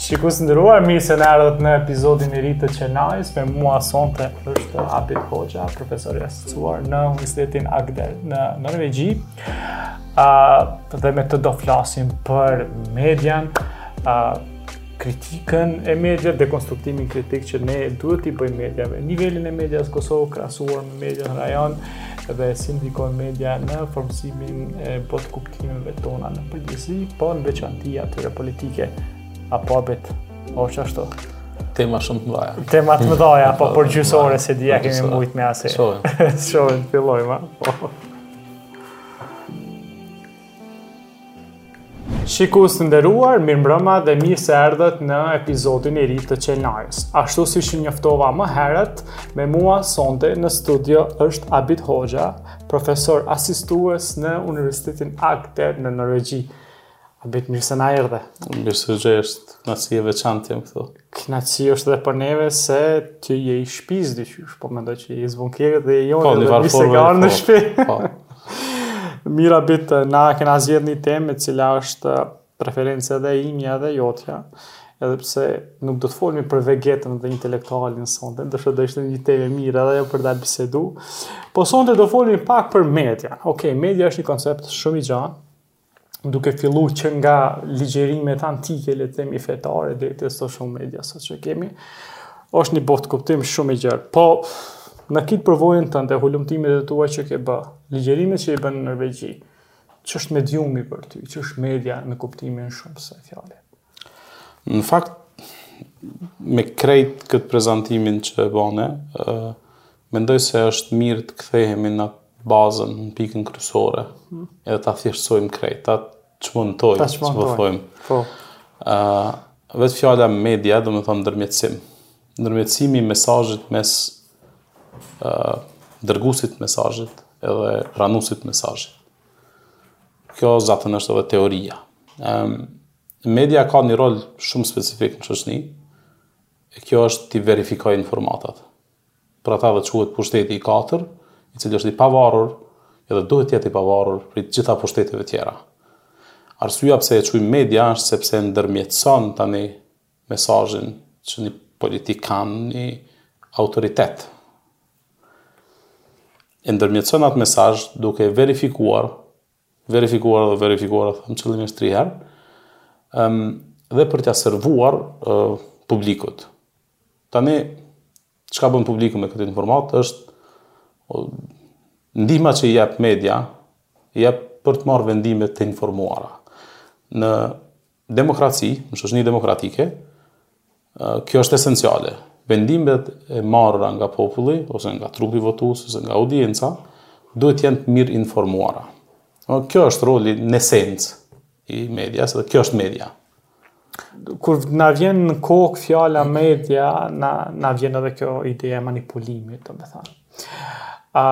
Shikus të nderuar, mirë se na erdhët në epizodin e ri të Çelnajës, me mua sonte është Abit Hoxha, profesor i asocuar në Universitetin Agder në Norvegji, uh, dhe me të do flasim për median, uh, kritikën e medias, dekonstruktimin kritik që ne duhet t'i bëjmë mediave, nivelin e medias në Kosovë krahasuar me median në rajon, dhe si ndikon media në formësimin e botëkuptimeve tona në përgjithësi, po në veçanti atyre politike apo Abit, o qashtu. Tema shumë të mëdha. Tema të mëdha, po për gjys ore se di a kemi mujt me asaj. Shohim. Shohim, fillojmë. Po. Shikus të nderuar, mirë mbrëma dhe mirë se erdhët në epizodin e ri të Çelnajës. Ashtu siç njoftova më herët, me mua sonte në studio është Abit Hoxha, profesor asistues në Universitetin Agder në Norvegji. Abit, mirë se na erdhe. Mirë se gjeta, knaqësi e veçantë jam këtu. Kënaqësi është dhe për neve se ti je i shpis diqysh, po mendoj që je zvonkeri dhe je jonë po, je mysafir në po, shpi. Po. Mirë Abit, na kena zgjedh një temë e cila është preferencë edhe imja edhe jotja edhe pse nuk do të folmi për Vegetën dhe intelektualin sonte, edhe pse do ishte një temë mirë edhe ajo për ta bisedu. Po sonte do folmi pak për media. Okej, okay, media është një koncept shumë i gjanë. duke fillu që nga ligjërimet antike, le të themi fetare, deri te social media, sot që kemi, është një botëkuptim shumë i gjerë. Po, në kët përvojën tënde, hulumtimet e tua që ke bë, ligjërimet që i bën në Norvegji, ç'është mediumi për ty, ç'është media në kuptimin shumës të fjalës. Në fakt, me krejt këtë prezantimin që e bane, mendoj se është mirë të kthehemi në bazën, në pikën kryesore, edhe ta thjeshtësojmë krejt, ta çmontojmë, ta çmontojmë. Po. Ë, vetë fjala media, do të thotë ndërmjetësim. Ndërmjetësimi i mesazhit mes ë dërguesit mesazhit edhe pranuesit mesazhit. Kjo zaten është edhe teoria. Um, media ka një rol shumë specifik në shoqni, e kjo është t'i verifikojë informatat. Për ata dhe quhet pushteti i 4, i cili është i pavarur, edhe duhet të jetë i pavarur prej të gjitha pushteteve tjera. Arsyja pse e qujmë media është sepse ndërmjetëson tani mesazhin që një politikan, një autoritet e ndërmjetëson atë mesazh duke verifikuar, verifikuar dhe verifikuar, them qëllimisht 3 herë, um, dhe për t'ia servuar uh, publikut. Tani çka bën publiku me këtë informatë është uh, ndihma që i jep media, i jep për të marrë vendime të informuara. Në demokraci, në shoqni demokratike, kjo është esenciale. Vendimet e marrura nga populli ose nga trupi votues ose nga audienca duhet të jenë të mirë informuara. Kjo është roli në esencë i medias dhe kjo është media. Kur na vjen në kokë fjala media, na na vjen edhe kjo ide e manipulimit, domethënë. Ë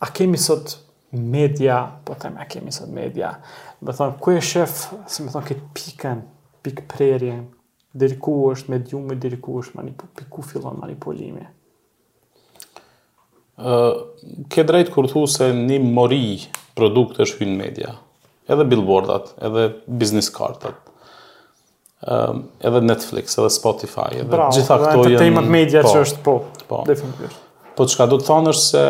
A kemi sot media, po them a kemi sot media, domethënë, ku e shef, si me thënë, këtë pikën, pikëprerjen, deri ku është mediumi, deri ku është manipul, prej ku fillon manipulimi? Uh, ke drejtë kur thu se një mori produkt është, hyn media, edhe billboardat, edhe biznis kartat. Ëm edhe Netflix, edhe Spotify, edhe Bravo, gjitha këto janë entertainment media po, që është po. Po. Definitivisht. Po çka do të thosha është se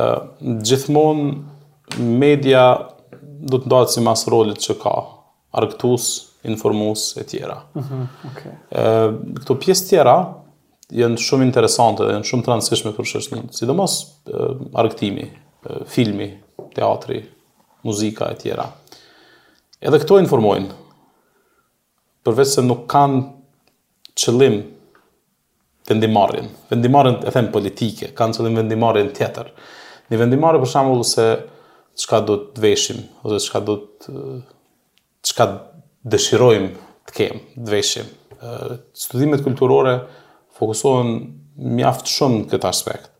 ë gjithmonë media do të ndahet simbas rolit që ka, argëtues, informues e tjera. Ëh, mhm, okay. Ë këto pjesë tjera janë shumë interesante dhe janë shumë të rëndësishme për shoqërinë, sidomos argëtimi, filmi, teatri, muzika e tjera. Edhe këto informojnë. përveç se nuk kanë qëllim vendimmarrjen. Vendimmarrjen e them politike, kanë qëllim vendimmarrjen tjetër. Një vendimmarrje për shembull se çka do të veshim ose çka do të çka dëshirojmë të kemë, të veshim. Studimet kulturore fokusohen mjaft shumë në këtë aspekt,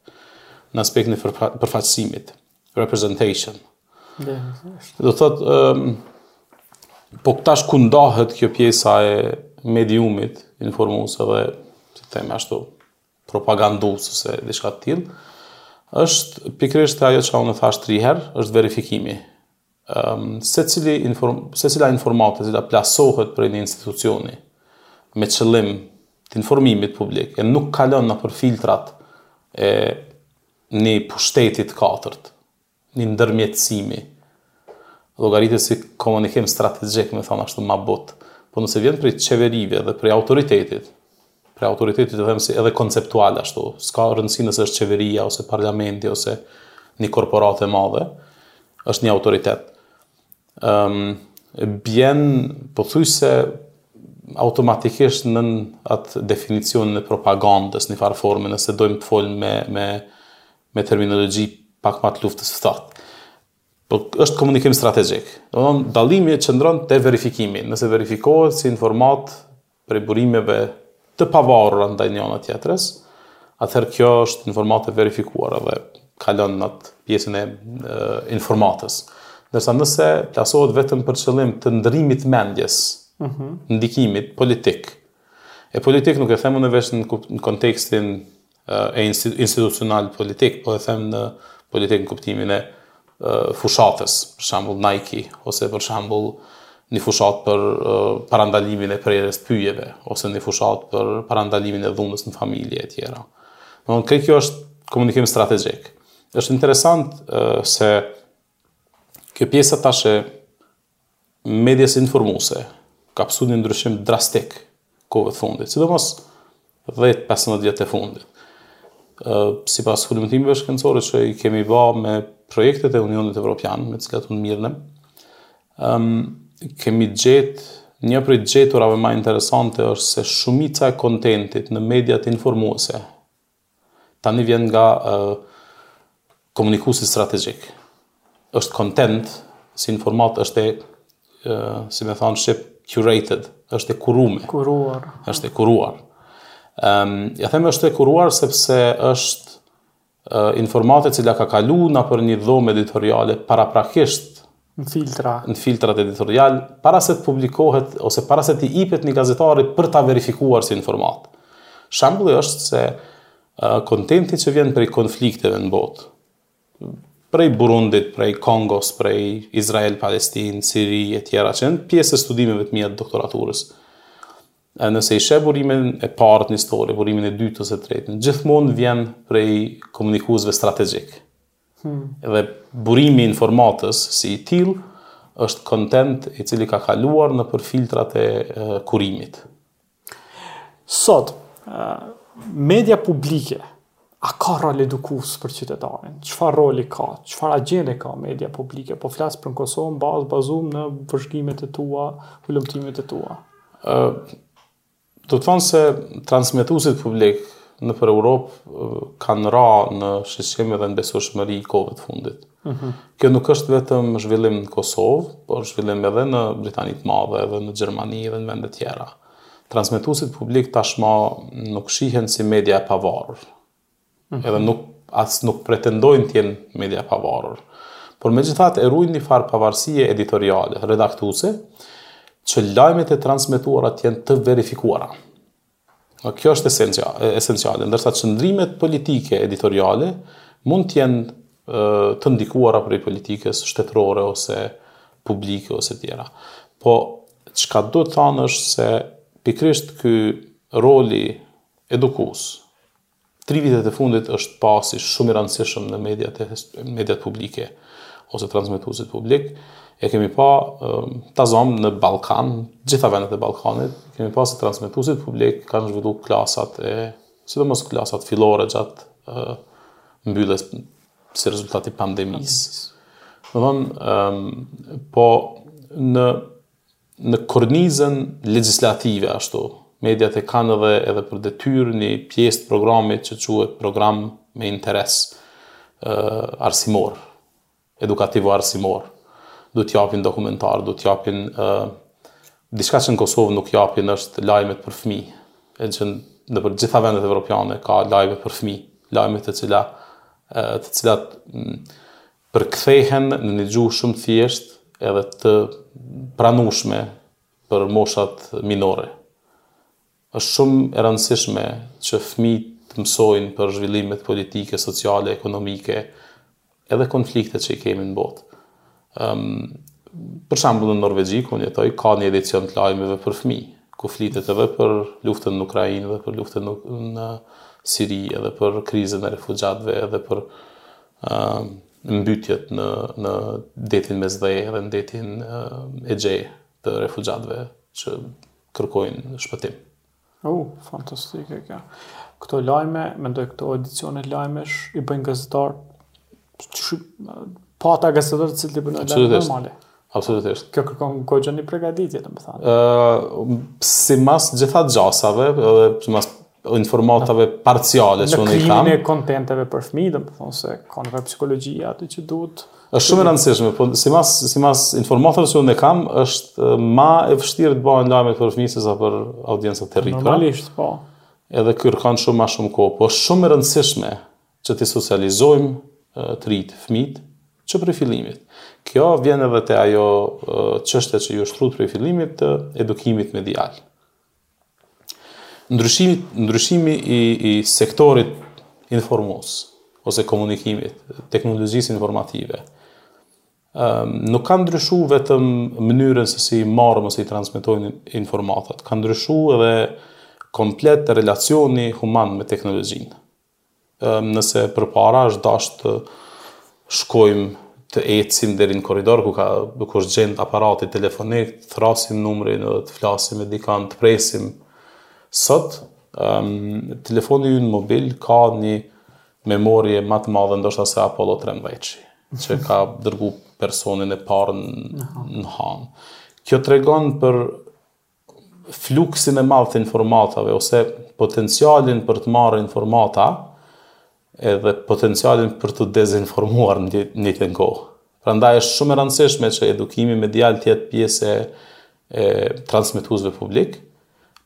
në aspektin e përfaqësimit. representation. Dhe, Do të thotë, um, po tash ku ndahet kjo pjesa e mediumit, informues dhe, si të them ashtu, propagandues, ose diçka të tillë, është pikërisht ajo që unë thashë tri herë, është verifikimi. Um, secili inform, secila informatë, e cila plasohet prej një institucioni, me qëllim të informimit publik, e nuk kalon nëpër filtrat e Një pushteti të katërt, një ndërmjetësimi, llogaritet si komunikim strategjik, me thënë ashtu ma butë, po nëse vjen prej qeverive dhe prej autoritetit, prej autoritetit të them si edhe konceptual ashtu, s'ka rëndësi nëse është qeveria ose parlamenti ose një korporatë e madhe, është një autoritet. um, bjen pothuajse automatikisht nën atë definicionin e propagandës në njëfarë forme, nëse dojmë të folim me, me, me terminologi pak ma të luftës së ftohtë. Po, është komunikim strategjik. Dallimi qëndron te verifikimi. Nëse verifikohet si informatë prej burimeve të pavarura ndaj njëna-tjetrës, atëherë kjo është informatë e verifikuar edhe kalon në atë pjesën e, e informatës. Ndërsa nëse plasohet vetëm për qëllim të ndërrimit mendjes, uh mhm. -huh. ndikimit politik, e politik nuk e them unë veç në, në kontekstin e institucional politik, po e them unë politik në kuptimin e fushatës, për shembull Nike ose për shembull një fushatë për parandalimin e prerjes pyjeve ose një fushatë për parandalimin e dhunës në familje e tjera. Krejt kjo është komunikim strategjik. Është interesant se kjo pjesa tash e medias informuese ka pësu një ndryshim drastik kohëve të fundit, sidomos 10-15 vjetët e fundit. Sipas hulumtimeve shkencore që i kemi ba me projektet e Unionit Evropian, me cilat unë mirrem, um, kemi gjetë, një prej gjeturave ma interesante është se shumica e kontentit në mediat informuese, Tani vjen nga komunikuesi strategjik. Është content, si informatë është e, si me thanë shqip, curated, është e kurume. Kuruar. është e kuruar. Um, e them është e kuruar sepse është uh, informatë e cila ka kalu nëpër një dhomë editoriale paraprakisht në filtra, në filtrat editorial, para se të publikohet ose para se të ipet një gazetari për ta verifikuar si informatë. Shembulli është se kontenti që vjen prej konflikteve në botë, prej Burundit, prej Kongos, prej Izrael, Palestin, Siri e tjera, që janë pjesë e studimeve të mia të doktoraturës. Nëse i sheh burimin e parë të një histori, burimin e dytë ose të tretë, gjithmonë vjen prej komunikuesve strategjikë, Dhe burimi i informatës si i tillë është kontent i cili ka kaluar nëpër filtrat e kurimit. Sot, media publike a ka rol edukues për qytetarin? Çfarë roli ka? Çfarë agjende ka media publike? Po flas për në Kosovë, baz, bazum në vëzhgimet e tua, hulumtimet e tua. Do të thotë se transmetuesit publikë nëpër Europë kanë ra në shiqueshmëri edhe në besueshmëri kohëve të fundit. Mhm. Kjo nuk është vetëm zhvillim në Kosovë, por zhvillim edhe në Britani të Madhe, edhe në Gjermani, edhe në vende tjera. Transmetuesit publikë tashma nuk shihen si media e pavarur, Mhm. Edhe nuk as nuk pretendojnë të jenë media e pavarur. Por megjithatë e ruajnë një farë pavarësie editoriale, redaktuese, që lajmet e transmetuara të jenë të verifikuara. Po kjo është esenciale, esenciale, ndërsa qëndrimet politike editoriale mund të jenë të ndikuara prej politikës shtetërore ose publike ose tjera. Po, çka do të thanë është se pikrisht ky roli Edukues. Tri vitet e fundit është pasi shumë i rëndësishëm në mediat e mediat publike ose transmetuesit publik. E kemi pa ta zëmë në Ballkan, gjitha vendet e Ballkanit, kemi pa se transmetuesit publik kanë zhvillu klasat e sidomos klasat fillore gjatë mbylljes si rezultat i pandemisë. Domethonë, po në Në kornizën legjislative ashtu, mediat e kanë edhe edhe për detyrë një pjesë të programit që quhet program me interes uh, arsimor, edukativo arsimor. Duhet të japin dokumentarë, duhet të japin uh, diçka që në Kosovë nuk japin është lajmet për fëmijë, që nëpër gjitha vendet evropiane ka lajme për fëmijë, lajme të cila, të cilat përkthehen në një gjuhë shumë thjeshtë edhe të pranueshme për moshat minore. Është shumë e rëndësishme që fëmijët të mësojnë për zhvillimet politike, sociale, ekonomike, edhe konfliktet që i kemi në botë. Um, për shembull në Norvegji, ku unë jetoj, ka një edicion të lajmeve për fëmijë, ku flitet edhe për luftën në Ukrainë dhe për luftën në Siri, edhe për krizën e refugjatëve, edhe për mbytjet në në detin Mesdhe dhe në detin Egjej të refugjatëve që kërkojnë shpëtim. U, uh, fantastike kjo. Këto lajme, mendoj këto edicione lajmesh i bëjnë gazetarë po ata gazetarë të cilët i bëjnë lajme normale. Absolutisht. Kjo kërkon goxha një pregaditje, domethanë. Simas gjitha gjasave, edhe simas informatave parciale që unë i kam. Në krijimin e kontenteve për fmi, domethonë se konëve psikologjia aty që duhet. është shumë e rëndësishme, po simas, simas informatave që unë i kam, është ma e vështirë të bëhen lajmet për fmi, se sa për audiencat e rritura. Normalisht, po. Edhe kërkon shumë ma shumë kohë, po është shumë e rëndësishme Që t'i socializojmë të rijtë, fëmijtë, që prej fillimit. Kjo vjen edhe te ajo çështja që ju shtrut prej fillimit të edukimit medial. Ndryshimi, ndryshimi i, i sektorit informues ose komunikimit, teknologjisë informative, nuk kanë ndryshu vetëm mënyrën se si i marrëm ose i transmitojnë informatat, kanë ndryshu edhe komplet relacioni human me teknologjinë. nëse përpara është dashtë të shkojmë të ecim deri në korridor ku ka ku është gjendë aparati telefonik, të thrasim numrin dhe të flasim me dikan, të presim. Sot, um, telefoni ynë mobil ka një memorie më të madhe ndoshta se Apollo 13, që ka dërgu personin e parë në, në hanë. Kjo tregon për fluksin e madh të informatave ose potencialin për të marrë informata edhe potencialin për t'u dezinformuar në të njëjtën kohë. Prandaj është shumë e rëndësishme që edukimi medial të jetë pjesë e, e transmetuesve publik,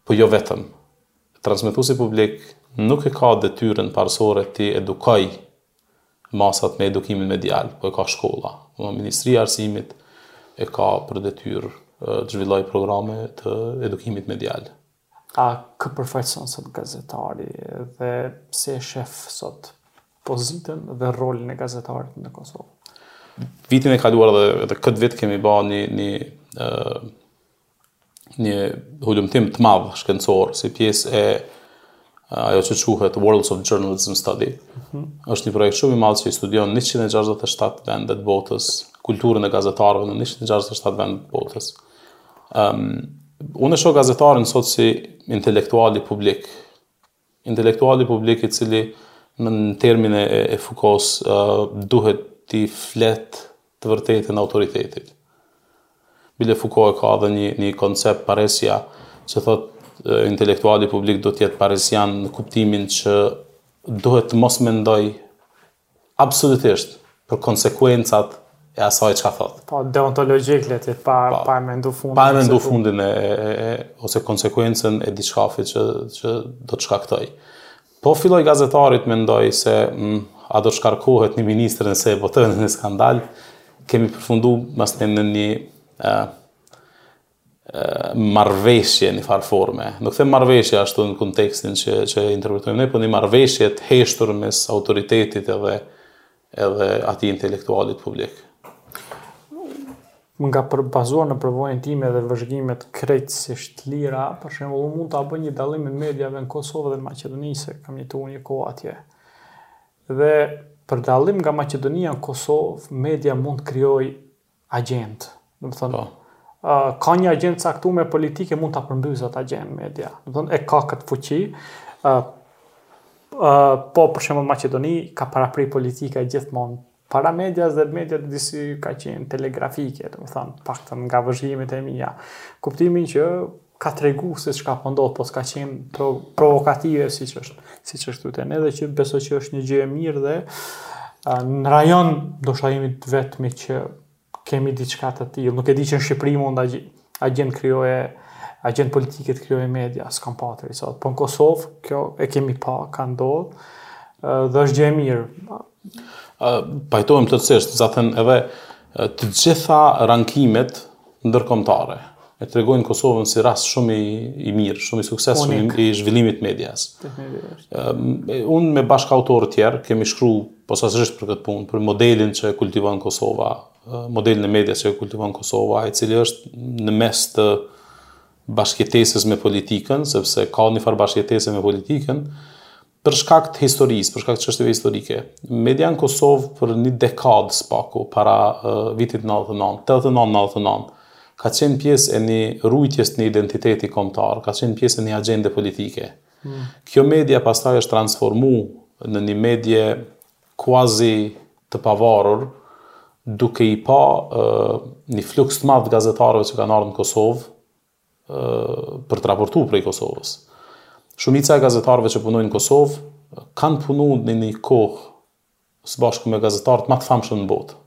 po jo vetëm. Transmetuesi publik nuk e ka detyrën parësore të edukojë masat me edukimin medial, po e ka shkolla. Domethënë Ministria e Arsimit e ka për detyrë të zhvillojë programe të edukimit medial. A kë përfaqëson sot gazetari dhe si e sheh sot pozitën dhe rolin e gazetarit në Kosovë? Vitin e kaluar dhe edhe këtë vit kemi bërë një një një hulumtim të madh shkencor si pjesë e ajo që quhet Worlds of Journalism Study. Mm -hmm. Është një projekt shumë i madh që i studion 167 vende të botës, kulturën e gazetarëve në 167 vende të botës. Ëm um, unë e shoh gazetarin sot si intelektuali publik, Intelektuali publik i cili në termin e Foucault-së duhet t'i flet të vërtetën autoritetit. Bile Foucault e ka dhe një, një koncept paresia që thotë intelektuali publik duhet të jetë paresian në kuptimin që duhet të mos mendojë absolutisht për konsekuencat e asaj çka thotë. Po deontologjik le të pa po, pa e mendu fundin. Pa e mendu fundin e, e, e ose konsekuencën e diçkafit që që do të shkaktojë. Po filloi gazetari të mendojë se m, mm, a do të shkarkohet një ministër nëse e botojnë një skandal, kemi përfundu ma s' në një, një marrëveshje një farë forme. Nuk them marrëveshje ashtu në kontekstin që që interpretojmë ne, por një marrëveshje të heshtur mes autoritetit edhe edhe atij intelektualit publik. Nga, po bazuar në përvojën time dhe vëzhgimet krejtësisht të lira, për shembull, mund ta bëj një dallim mes mediave në Kosovë dhe në Maqedoni se kam jetuar një kohë atje. Dhe për dallim nga Maqedonia në Kosovë, media mund të krijojë agjendë. Domethënë, po. ka një agjendë të caktume politike mund ta përmbysë atë agjendë media. Domethënë e ka këtë fuqi. ë po për shembull në Maqedoni ka parapri politika gjithmonë para medias dhe media disi ka qenë telegrafike, domethënë, të paktën nga vëzhgimet e mia. Në kuptimin që ka tregu se çka po ndodh, po s'ka qenë provokative siç është, siç është këtu te ne dhe që besoj që është një gjë e mirë dhe në rajon ndoshta jemi të vetmit që kemi diçka të tillë. Nuk e di që në Shqipëri mundet agjent krijojë agjent politike të krijojë media, s'kam pa të sot. Po në Kosovë kjo e kemi pa, ka ndodhur. Dhe është gjë e mirë. Ë pajtohem plotësisht, zaten edhe të gjitha rankimet ndërkombëtare e tregojnë Kosovën si rast shumë i, i mirë, shumë i suksesshëm i, i zhvillimit të medias. Unë me bashkautorë të tjerë kemi shkru posaçërisht për këtë punë, për modelin që e kultivon Kosova, modelin e medias që e kultivon Kosova, i cili është në mes të bashkëjetesës me politikën, sepse ka një farë bashkëjetese me politikën, Për shkak të historisë, për shkak të çështjeve historike, media në Kosovë për një dekadë spaku para uh, vitit 99, 89-99, ka qenë pjesë e një rujtjeje të një identiteti kombëtar, ka qenë pjesë e një agjende politike. Mm. Kjo media pastaj është transformu në një medie kuazi të pavarur, duke i pa uh, një fluks të madh të gazetarëve që kanë ardhë në Kosovë, për të raportu prej Kosovës. Shumica e gazetarëve që punojnë në Kosovë kanë punu në një kohë së bashku me gazetarët ma të famshëm në botë.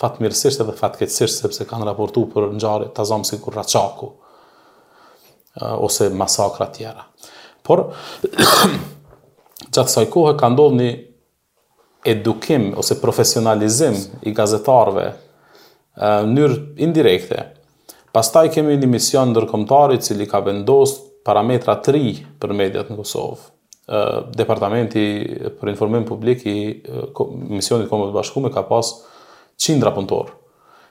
Fatmirësisht edhe fatkeqësisht sepse kanë raportu për ngjarje të zamë sikur Raçaku ose masakra të tjera. Por gjatë kësaj kohe ka ndodh një edukim ose profesionalizim i gazetarëve në mënyrë indirekte. Pastaj kemi një mision ndërkombëtar i cili ka vendos parametra të ri për mediat në Kosovë. Departamenti për Informim Publik i Misionit të Kombeve të Bashkume ka pas qindra punëtorë.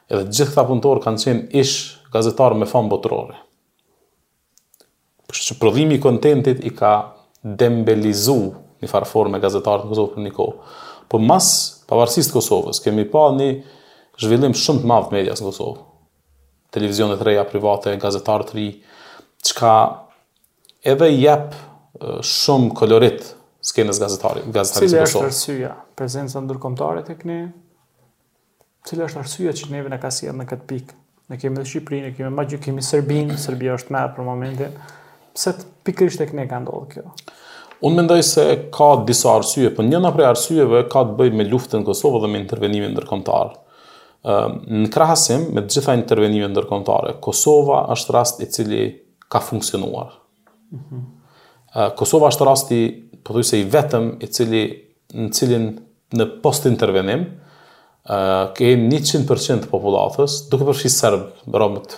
Edhe gjithë këta punëtorë kanë qenë ish gazetarë me famë botërore. Kështu që prodhimi i kontentit i ka dembelizu një farë forme gazetarët në Kosovë për një kohë. Po mas pavarësisë të Kosovës, kemi pa një zhvillim shumë të madh të medias në Kosovë. Televizione të reja, private, gazetarë të ri, çka edhe jep shumë kolorit skenës gazetari, gazetarisë në Kosovë. Cila është arsyeja, prezenca ndërkomtare tek ne? Cila është arsyeja që neve na ka sjellë në këtë pikë? Ne kemi dhe Shqipërinë, ne kemi Maqedoninë, kemi Serbinë, Serbia është më për momentin. Pse pikërisht tek ne ka ndodh kjo? Unë mendoj se ka disa arsye, po njëna prej arsyeve ka të bëjë me luftën në Kosovë dhe me intervenimin ndërkombëtar. Ehm, në krahasim me të gjitha intervenimet ndërkombëtare, Kosova është rast i cili ka funksionuar. Kosova është rasti pothuajse i vetëm i cili në cilin në post-intervenim ke 100% të popullatës, duke përfshi serbët, romët,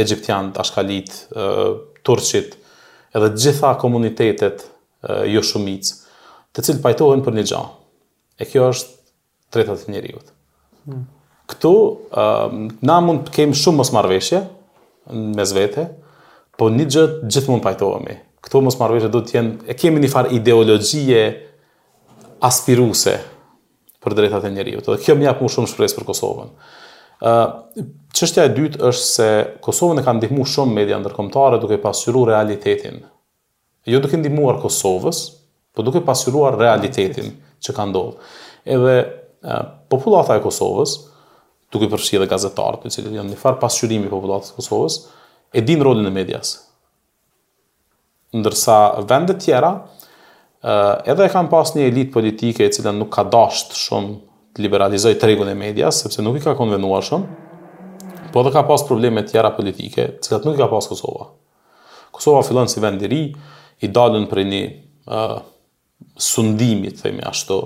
egjiptianët, ashkalitë, turqit, edhe të gjitha komunitetet joshumicë, të cilët pajtohen për një gja. E kjo është drejtat e njeriut. Hmm. Këtu, um, na mund të kemë shumë mosmarrëveshje mes vete, po një gjë gjithmonë pajtohemi. Këto mosmarrëveshje do të jenë, e kemi një farë ideologjie aspiruse për drejtat e njeriut. Dhe kjo më jep mu shumë shpresë për Kosovën. Çështja e dytë është se Kosovën e ka ndihmu shumë media ndërkombtare duke pasqyru realitetin jo duke ndihmuar Kosovës, por duke pasqyruar realitetin që ka ndodhur. Edhe popullata e Kosovës, duke përfshirë edhe gazetarët, të cilët janë një farë pasqyrimi i popullatës së Kosovës, e din rolin e medias. Ndërsa vendet tjera, edhe e kanë pas një elitë politike e cila nuk ka dashtë shumë të liberalizojë tregun e medias, sepse nuk i ka konvenuar shumë, po edhe ka pas probleme tjera politike, cilat nuk i ka pas Kosova. Kosova fillon si vend i ri, i dalun prej një uh, sundimi, të themi ashtu,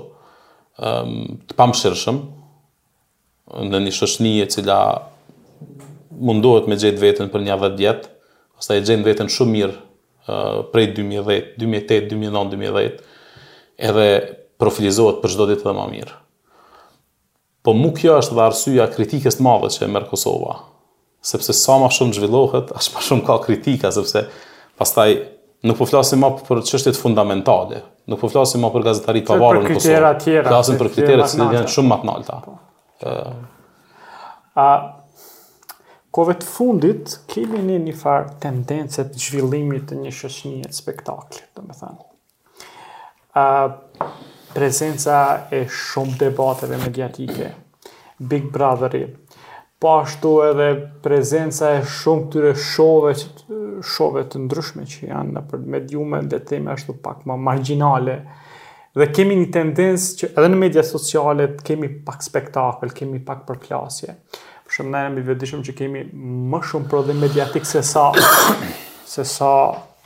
um, të pamëshirshëm, në një shoqni e cila mundohet me gjetë veten për nja dhjetë vjet, pastaj e gjen veten shumë mirë uh, prej 2010, 2008, 2009, 2010, edhe profilizohet për çdo ditë edhe ma mirë. Po mu kjo është dhe arsyeja e kritikës të madhe që e merr Kosova. Sepse sa ma shumë zhvillohet, aq ma shumë ka kritika, sepse pastaj nuk po flasim ma për çështjet fundamentale, nuk po flasim ma për gazetari të pavarur në Kosovë. Tjera, flasim për kritere që janë shumë ma të nalta. Po. A kohëve të fundit kemi një një farë tendence të zhvillimit të një shoqënie të spektaklit, domethënë. Prezenca e shumë debateve mediatike, Big Brother-i, po ashtu edhe prezenca e shumë këtyre show-ve që të, show-ve të ndryshme që janë nëpër mediume, le të themi ashtu, pak ma margjinale, dhe kemi një tendencë që edhe në media sociale të kemi pak spektakël, kemi pak përplasje. Për shembull, na jemi të vetëdijshëm që kemi më shumë prodhim mediatik sesa, sesa...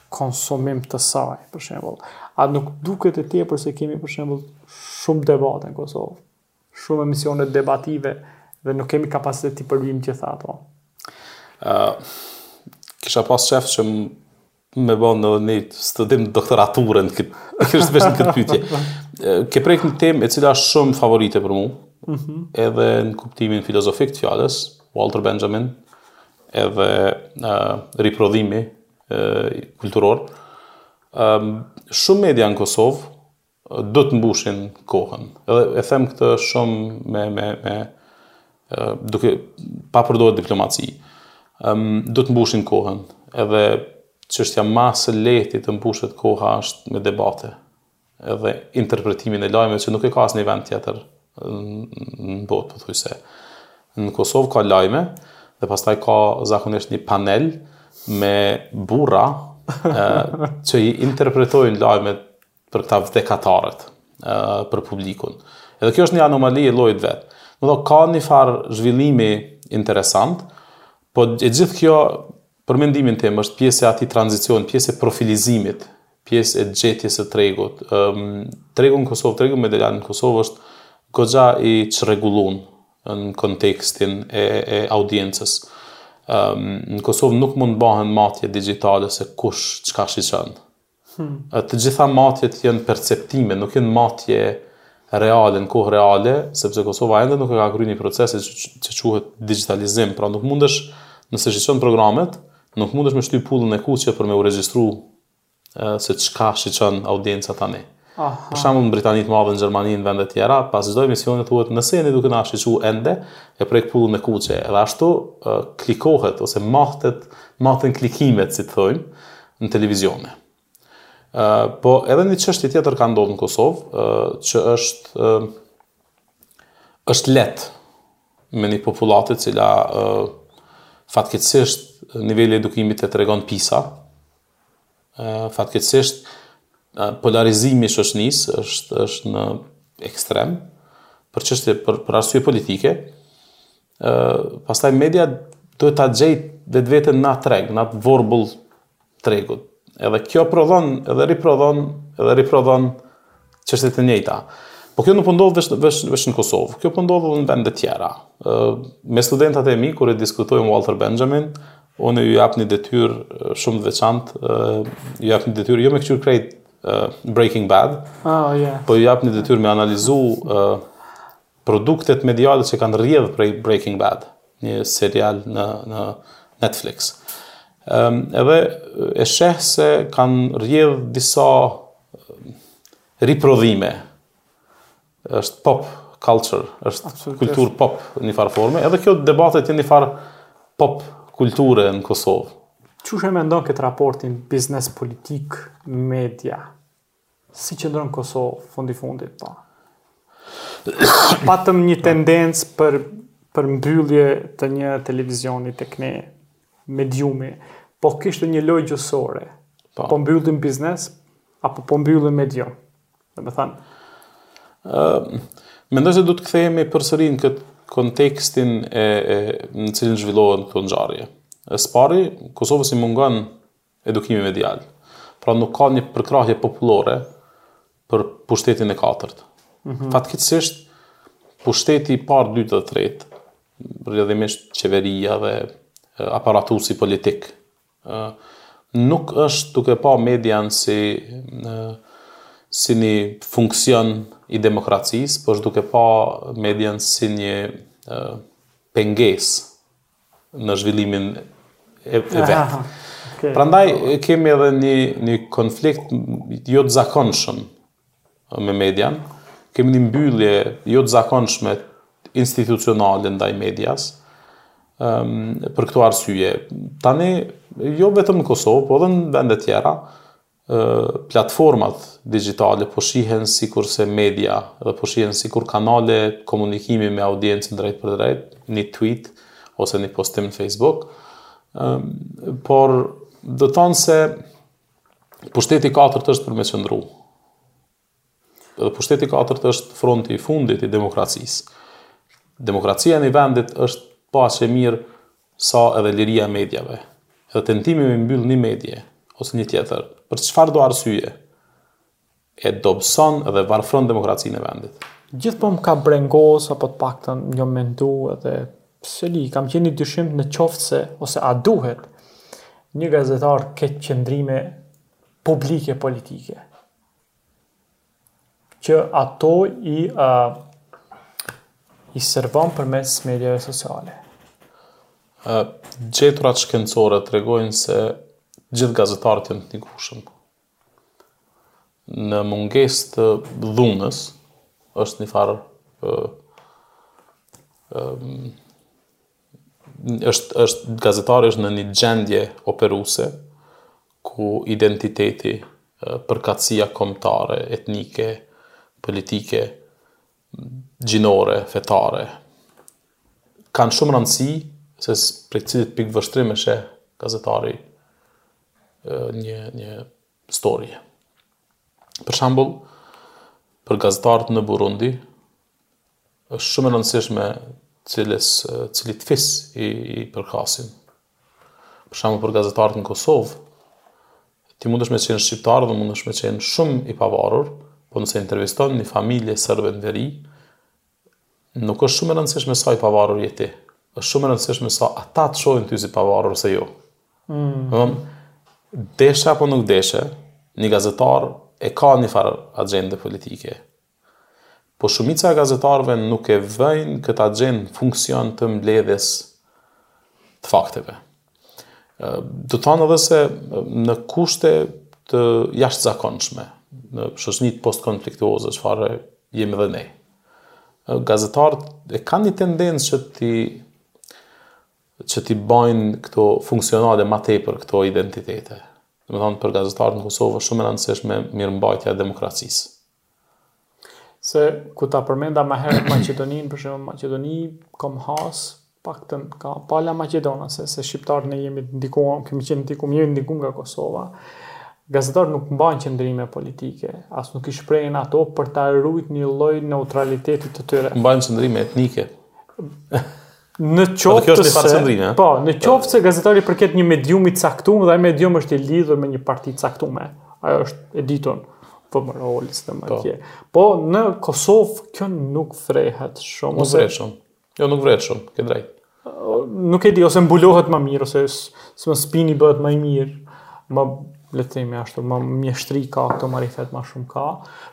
konsumim të saj, për shembull. A nuk duket e tepër se kemi për shembull shumë debate në Kosovë, shumë emisione debative dhe nuk kemi kapacitet t'i përbim gjitha ato? Ë uh, kisha pas qef që me bën edhe një studim doktorature kët kështu vesh në këtë pyetje. Ke prek një temë e cila është shumë favorite për mua. Mm -hmm. Edhe në kuptimin filozofik të fjalës, Walter Benjamin, edhe uh, riprodhimi kulturor. Shumë media në Kosovë do të mbushin kohën. Edhe e them këtë shumë me me me duke pa përdorur diplomaci. Do të mbushin kohën. Edhe çështja më e lehtë të mbushet koha është me debate. edhe interpretimin e lajmeve që nuk e ka asnjë vend tjetër në botë pothuajse. Në Kosovë ka lajme dhe pastaj ka zakonisht një panel me burra që i interpretojnë lajmet për këta vdekatarët, për publikun. Edhe kjo është një anomali e llojit të vet. Do të thotë ka një farë zhvillimi interesant, po e gjithë kjo Për mendimin tim, është pjesë e atij tranzicioni, pjesë e profilizimit, pjesë e gjetjes së tregut. Ëm tregu në Kosovë, tregu medial në Kosovë është goxha i çrregullun në kontekstin e, e audiencës. Ëm në Kosovë nuk mund të bëhen matje digjitale se kush çka shiqon. Hm, të gjitha matjet janë perceptime, nuk janë matje reale, në kohë reale, sepse Kosova ende nuk e ka kryer një proces që quhet digjitalizim, pra nuk mundesh nëse shiqon programet, nuk mundesh me shtyp pullën e kuqe për me u regjistru se çka shiqon audienca tani. Aha. Për shembull në Britani të Madhe, në Gjermani, në vende të tjera, pas çdo emisioni thuhet, nëse jeni duke na shiqu ende, e prek pullën e kuqe. Edhe ashtu klikohet ose matet, maten klikimet, si të thojmë, në televizione. Po edhe një çështje tjetër ka ndodhur në Kosovë, që është është lehtë me një popullatë e cila fatkeqësisht niveli i edukimit e tregon PISA. Fatkeqësisht polarizimi i shoqënisë është është në ekstrem për çështje për për arsye politike. pastaj media duhet ta gjejë vetveten në atë treg, në atë vorbull tregut. Edhe kjo prodhon, edhe riprodhon, edhe riprodhon çështje të njëjta. Po kjo nuk po ndodh vetëm vetëm vetëm në Kosovë, kjo po ndodh edhe në vende të tjera. Ë me studentët e mi kur e diskutojmë Walter Benjamin, unë ju jap një detyrë shumë të veçantë, ju jap një detyrë jo me këqyr krejt Breaking Bad. Oh, yeah. Po ju jap një detyrë me analizu produktet mediale që kanë rrjedh prej Breaking Bad, një serial në në Netflix. Ëm edhe e sheh se kanë rrjedh disa riprodhime. Është pop culture, është kulturë pop në një farë forme, edhe kjo debatet janë një farë pop kulture në Kosovë. Qysh e mendon këtë raportin biznes politikë media? Si qëndron Kosova fundi fundit, po? Patëm një tendencë për, për mbyllje të një televizioni të kem,, mediumi, po kishte një lojë gjuhësore, po, po mbyllim biznes, apo po mbyllim medium, dhe me thënë. Uh, Mendoj se do të kthehemi përsëri në këtë kontekstin e, e në cilin zhvillohen këto ngjarje. Së pari, Kosovës i mungon edukimi medial. Pra nuk ka një përkrahje popullore për pushtetin e katërt. Mm -hmm. Fatkeqësisht, pushteti i parë, dytë dhe tretë, rrjedhimisht qeveria dhe aparatusi politik, nuk është duke pa median si si një funksion i demokracisë, por është duke pa median si një pengesë në zhvillimin e, e vet. Okay. Prandaj kemi edhe një një konflikt jo të zakonshëm me median. Kemi një mbyllje jo të zakonshme institucionale ndaj medias. Ëm për këto arsye. Tani jo vetëm në Kosovë, por edhe në vende tjera, Platformat digjitale po shihen sikurse media dhe po shihen sikur kanale komunikimi me audiencën drejtpërdrejt, një tweet ose një postim në Facebook. Por do të thonë se pushteti i katërt është për me qëndru. Dhe pushteti i katërt është fronti i fundit i demokracisë. Demokracia e një vendit është po aq e mirë sa edhe liria e mediave. Dhe tentimi me mbyll një medie ose një tjetër, për çfarëdo arsye, e dobëson dhe varfron demokracinë e vendit. Gjithmonë më ka brengos apo të paktën e kam mendu edhe s'e di, kam qenë i dyshimtë në qoftë se ose a duhet një gazetar të ketë qëndrime publike politike. që ato i uh, i servon përmes mediave sociale. Ë uh, gjeturat shkencore tregojnë se gjithë gazetarët janë të ndikueshëm. Në mungesë të dhunës është një farë ë uh, ë um, është është gazetari është në një gjendje operuese ku identiteti, përkatësia kombëtare, etnike, politike, gjinore, fetare, kanë shumë rëndësi se prej cilit pikëvështrim e sheh gazetari një një storie. Për shembull, për gazetarët në Burundi, Është shumë e rëndësishme cilës, cilit fis i, i përkasim. Për shembull për gazetarët në Kosovë, ti mundesh me qenë shqiptar dhe mundesh me qenë shumë i pavarur, po nëse interviston një familje serbe në veri, nuk është shumë e rëndësishme sa i pavarur je ti. Është shumë e rëndësishme sa ata të shohin ty si pavarur apo jo. Mm. Domthon deshe apo nuk deshe, një gazetar e ka një farë agjende politike. Po shumica e gazetarëve nuk e vëjnë këtë axhendë në funksion të mbledhjes të fakteve. Domethënë edhe pse në kushte të jashtëzakonshme, në shoqnitë postkonfliktuoze, çfarë jemi dhe ne. Gazetarët e kanë një tendencë që t'i që t'i bajnë këto funksionale ma tepër këto identitete. Domethënë për gazetarët në Kosovë shumë e rëndësishme mirëmbajtja e demokracisë. Se ku ta përmenda ma herët Maqedoninë, për shembull, Maqedoni kom has paktën ka pala maqedonase, se shqiptarët ne jemi ndikuar, kemi qenë ndikuar, jemi ndikuar nga Kosova. Gazetarët nuk mbajnë qëndrime politike, as nuk i shprehin ato për ta ruajtur një lloj neutraliteti të tyre. Mbajnë qëndrime etnike. Në po, qoftë se, se po, në qoftë se gazetari i përket një mediumi të caktuar dhe ai medium është i lidhur me një parti të caktuar, ajo është e ditur po më rolis të më tje. Po, në Kosovë, kjo nuk vrehet shumë. Nuk vrehet shumë. Jo, nuk vrehet shumë, ke drejt. Nuk e di, ose mbulohet më mirë, ose së më spini bëhet më i mirë, më le të themi ashtu, më mjeshtri ka, këto marifet më shumë ka,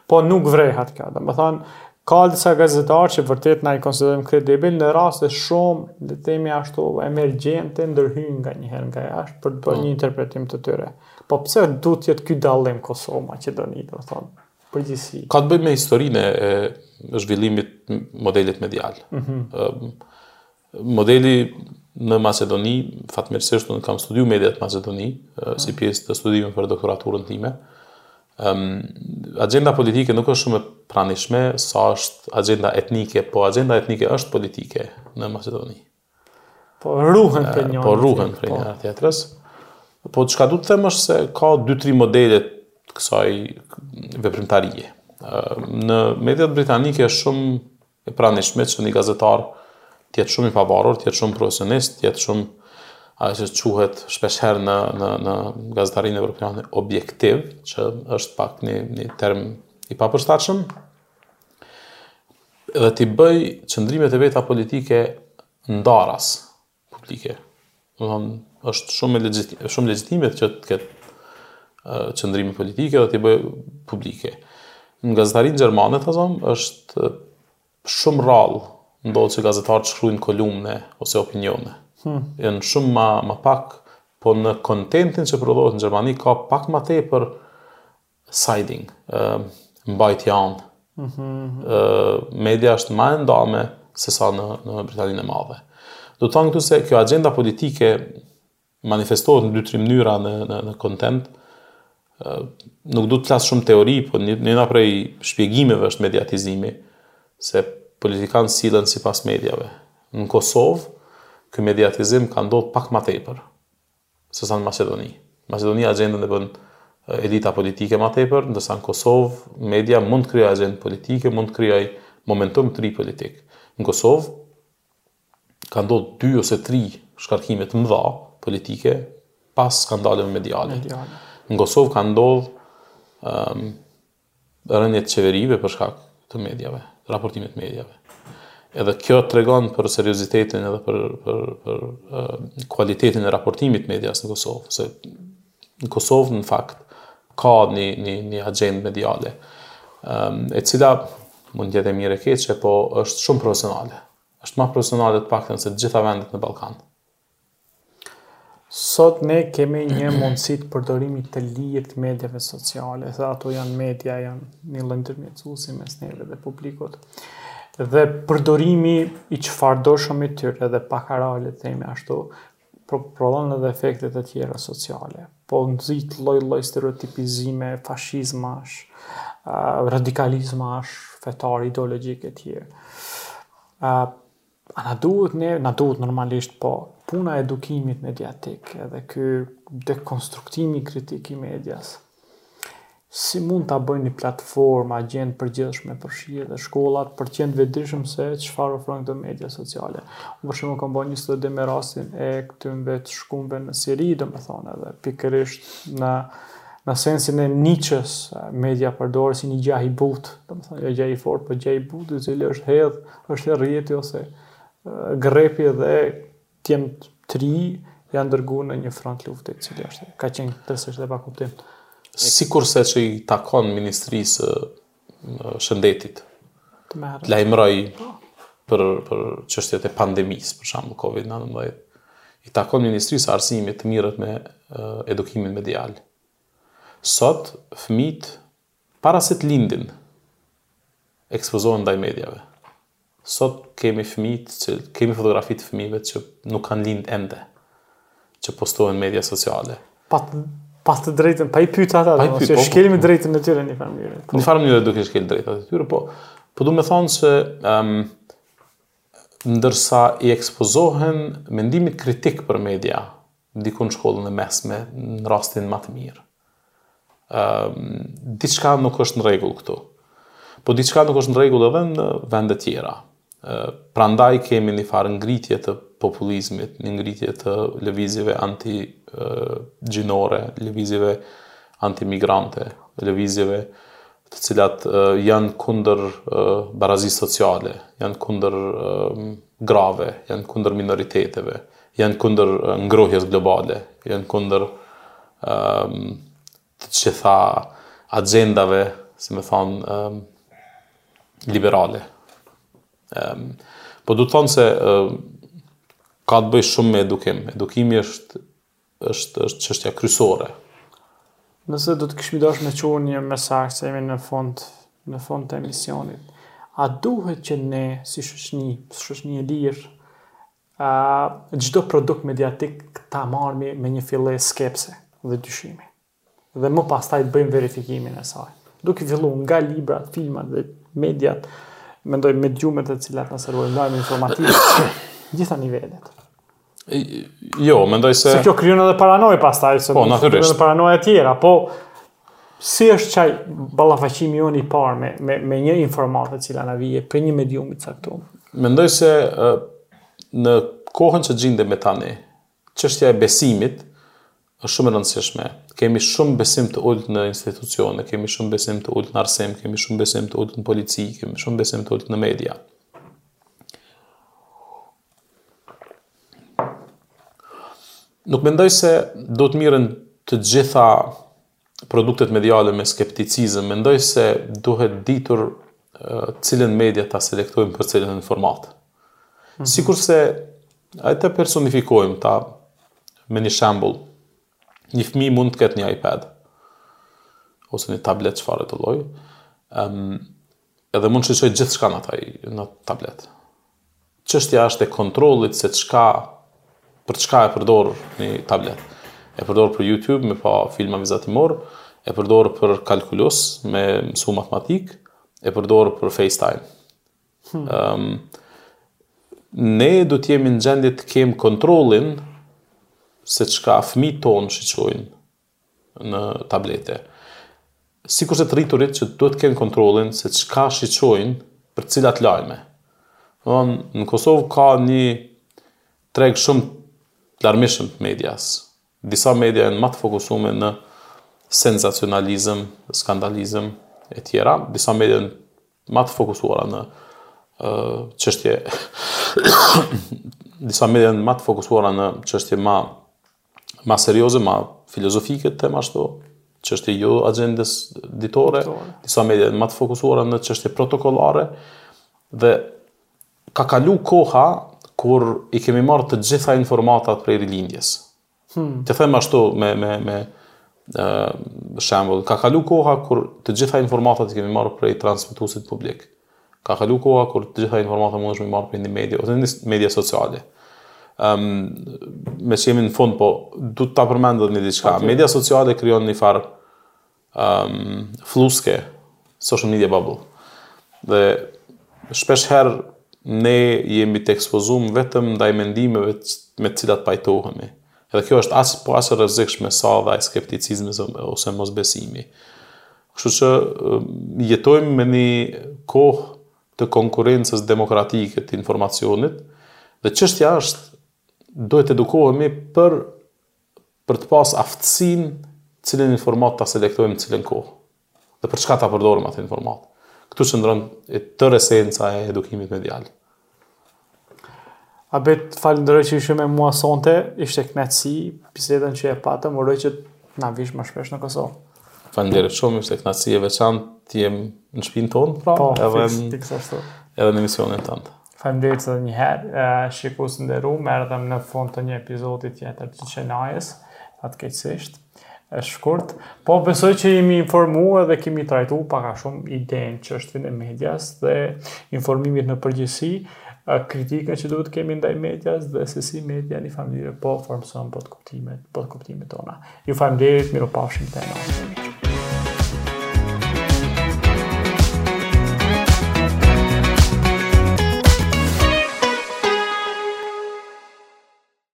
po nuk vrehet kjo. Domethënë, Ka disa gazetarë që vërtet ne i konsiderojmë kredibilë, në raste shumë, le të themi ashtu, emergjente ndërhyjnë nganjëherë nga jashtë për të bërë një interpretim të tyre. Po pse duhet të jetë ky dallim Kosovë-Maqedoni, domethënë, përgjithësi? Ka të bëjë me historinë e zhvillimit të modelit medial. Modeli në Maqedoni, fatmirësisht unë kam studiu mediat Maqedoni, si pjesë të studimit për doktoraturën time, um, agenda politike nuk është shumë e pranishme, sa është agenda etnike, po agenda etnike është politike në Maqedoni. Po ruhen për një Po ruhen prej njëra-tjetrës. Po çka du të them është se ka dy tri modele të kësaj veprimtarie. Në mediat britanike është shumë E pranishme që një gazetar të jetë shumë i pavarur, të jetë shumë profesionist, të jetë shumë ajo që quhet shpeshherë në në në gazetarinë evropiane objektiv, që është pak një një term i papërshtatshëm. Dhe t'i bëjë qëndrimet e veta politike ndaras, publike. Do të thonë, është shumë e legjitime, shumë legjitime që të ketë qëndrime politike dhe t'i bëjë publike. Në gazetarinë gjermane, ta zëmë, është shumë rralë ndodh që gazetarët të shkrujnë kolumne ose opinione. Hmm. Janë shumë ma, ma pak, po në kontentin që prodhohet në Gjermani, ka pak ma tepër Siding, mbajtje anë. Mm -hmm. media është ma e ndame se sa në, në Britaninë e Madhe. Do të thotë këtu se kjo agjenda politike manifestohet në dy tri mënyra në në në kontent. Nuk du të flas shumë teori, por një një nga prej shpjegimeve është mediatizimi se politikanët sillen sipas mediave. Në Kosovë ky mediatizim ka ndodhë pak ma tepër. se sa në Maqedoni. Në Maqedoni agjendën e bën elita politike ma tepër, ndërsa në Kosovë media mund të krijojë agjendë politike, mund të krijojë momentum të ri politik. Në Kosovë ka ndodhur dy ose tri shkarkime të mëdha politike pas skandaleve mediale. Në Kosovë ka ndodhur ëm rënie të qeverive për shkak të mediave, raportimit të mediave. Edhe kjo tregon për seriozitetin edhe për për për uh, kualitetin e raportimit të medias në Kosovë, se në Kosovë në fakt ka një një një agjendë mediale, um, e cila mund të jetë e mirë e keqe, po është shumë profesionale. Është ma profesionale të paktën se të gjitha vendet në Ballkan. Sot ne kemi një mundësi të përdorimit të lirë të mediave sociale, se ato janë media, janë një lloj ndërmjetësuesi mes neve dhe publikut. Dhe përdorimi i çfarëdoshëm i tyre dhe pa karar le të themi ashtu, prodhon edhe efekte të tjera sociale, po nxit lloj-lloj stereotipizime, fashizmash, radikalizmash fetarë, ideologjikë etj. A na duhet neve? Na duhet normalisht po puna e edukimit mediatik edhe ky dekonstruktimi kritik i medias si mund ta bëjmë një platformë agjendë të përgjithshme përfshi edhe shkollat për të qenë të vetëdijshëm se çfarë ofrojnë këto media sociale unë për shembull kam bërë një studim me rastin e këtyre të shkumve në Siri domethënë edhe pikërisht në në sensin e niches media përdoret si një gjah i butë domethënë jo gjah i fortë po gjah i butë i cili është hedhë Është rrjeti ose grepi dhe djemtë e rinj janë dërgu në një front lufte, cili është, ka qenë i pasens dhe pa kuptim. Sikurse që i takon Ministrisë së Shëndetit, të më lajmërojë po. për, për çështjet e pandemisë, për shembull COVID-19, i takon Ministrisë së Arsimit të merret me edukimin medial. Sot, fëmijët Para se të lindin, ekspozohen ndaj mediave. Sot kemi fëmijë që, kemi fotografi të fëmijëve që nuk kanë lindë ende, që postohen në media sociale. Pa të, pa të drejtën, pa i pyet ata, pa i pyet, po, shkelmi po, drejtën e tyre në njëfarë mënyre. Po. Në njëfarë mënyre duke shkel drejtat e tyre, po po do me thënë se ëm um, ndërsa i ekspozohen mendimit kritik për media, diku në shkollën e mesme, në rastin më të mirë. diçka nuk është në rregull këtu. Po diçka nuk është në rregull edhe në vende të tjera. Prandaj kemi një farë ngritje të populizmit, një ngritje të lëvizjeve anti gjinore, lëvizjeve anti migrante, lëvizjeve të cilat janë kundër barazisë sociale, janë kundër grave, janë kundër minoriteteve, janë kundër ngrohjes globale, janë kundër të gjitha agjendave, si me thonë, liberale. Po do të thotë se ka të bëjë shumë me edukim. Edukimi është është është çështja kryesore. Nëse do të kishim dashur me çu një mesazh se jemi në fund në fund të emisionit, a duhet që ne si shoqni, si shoqni e lirë, çdo produkt mediatik ta marrmi me një fillesë skepse dhe dyshimi? dhe më pastaj të bëjmë verifikimin e saj. Duke filluar nga librat, filmat dhe mediat, mendoj mediumet të cilat na servojnë lajme informative, gjitha nivelet. Jo, mendoj se... Se kjo krijon edhe paranojë pastaj, se po, natyrisht. edhe paranojë e tjera, po si është qaj ballafaqimi jonë i parë me, me, me një informatë e cila na vjen prej një mediumi të caktuar? Mendoj se në kohën që gjindemi tani, Çështja e besimit është shumë e rëndësishme. Kemi shumë besim të ulët në institucione, kemi shumë besim të ulët në arsim, kemi shumë besim të ulët në polici, kemi shumë besim të ulët në media. Nuk mendoj se duhet të merren të gjitha produktet mediale me skepticizëm, mendoj se duhet ditur cilën media ta selektojmë për cilën informatë. Mm -hmm. Sikurse ta personifikojmë këta me një shembul, një fmi mund të ketë një iPad, ose një tablet çfarëdo lloj, um, Edhe mund të shiqojë gjithçka në taj, në tablet. Çështja është e kontrolit se çka, për çka e përdor një tablet. E përdor për YouTube, me pa filma vizatimorë, e përdor për kalkulus, me mësu matematikë, e përdor për FaceTime. Hmm. Um, ne duhet të jemi në gjendje të kemi kontrollin se çka fëmijët tonë shiqojnë në tablete. Sikurse të rriturit që duhet të kenë kontrollin se çka shiqojnë për cilat lajme. Në Kosovë ka një treg shumë të larmishëm të medias. Disa media janë ma të fokusume në senzacionalizëm, skandalizëm e tjera, disa media janë më të fokusuara në çështje disa media janë më të fokusuara në çështje ma ma serioze, ma filozofike të them ashtu, çështje jo agjendës ditore, disa media ma të fokusuara në çështje protokollare, dhe ka kalu koha kur i kemi marrë të gjitha informatat prej Rilindjes. Hmm. Të them ashtu me, me, me uh, shembull, ka kalu koha kur të gjitha informatat i kemi marrë prej transmetusit publik. Ka kalu koha kur të gjitha informatat mundesh me marrë prej një medie ose një media sociale. Um, meqë jemi në fund, po du ta përmend edhe një diçka. Okay. Media sociale krijon një farë um, fluske, social media bubble. Dhe shpeshherë ne jemi të ekspozum vetëm ndaj mendimeve me të cilat pajtohemi. Edhe kjo është po aq e rrezikshme sa dhe skepticizmi ose mosbesimi. Kështu që jetojmë në një kohë të konkurrencës demokratike të informacionit dhe çështja është duhet të edukohemi për për të pas aftësinë cilën informatë ta selektojmë cilën kohë dhe për çka ta përdorim atë informatë. Këtu qëndron e tërë esenca e edukimit medial. Abit, të falënderoj që ishe me mua sonte, ishte kënaqësi, bisedën që e patëm, uroj që të na vish më shpesh në Kosovë. Falënderoj shumë, ishte kënaqësi e veçantë të jem në shtëpinë tonë, pra, po, edhe fiks, në, edhe në emisionin tënd. Faleminderit edhe një herë, shikues të nderuar, erdhëm në fund të një episodi tjetër të Çenajës, fatkeqësisht. E shkurtë, po besoj që jemi informu edhe kemi trajtu pak a shumë idenë çështjen e medias dhe informimit në përgjithësi, kritikën që duhet të kemi ndaj medias dhe se si media në njëfarë mënyre po formëson botëkuptimet, botëkuptimet tona. Ju faleminderit, mirupafshim të e nështë.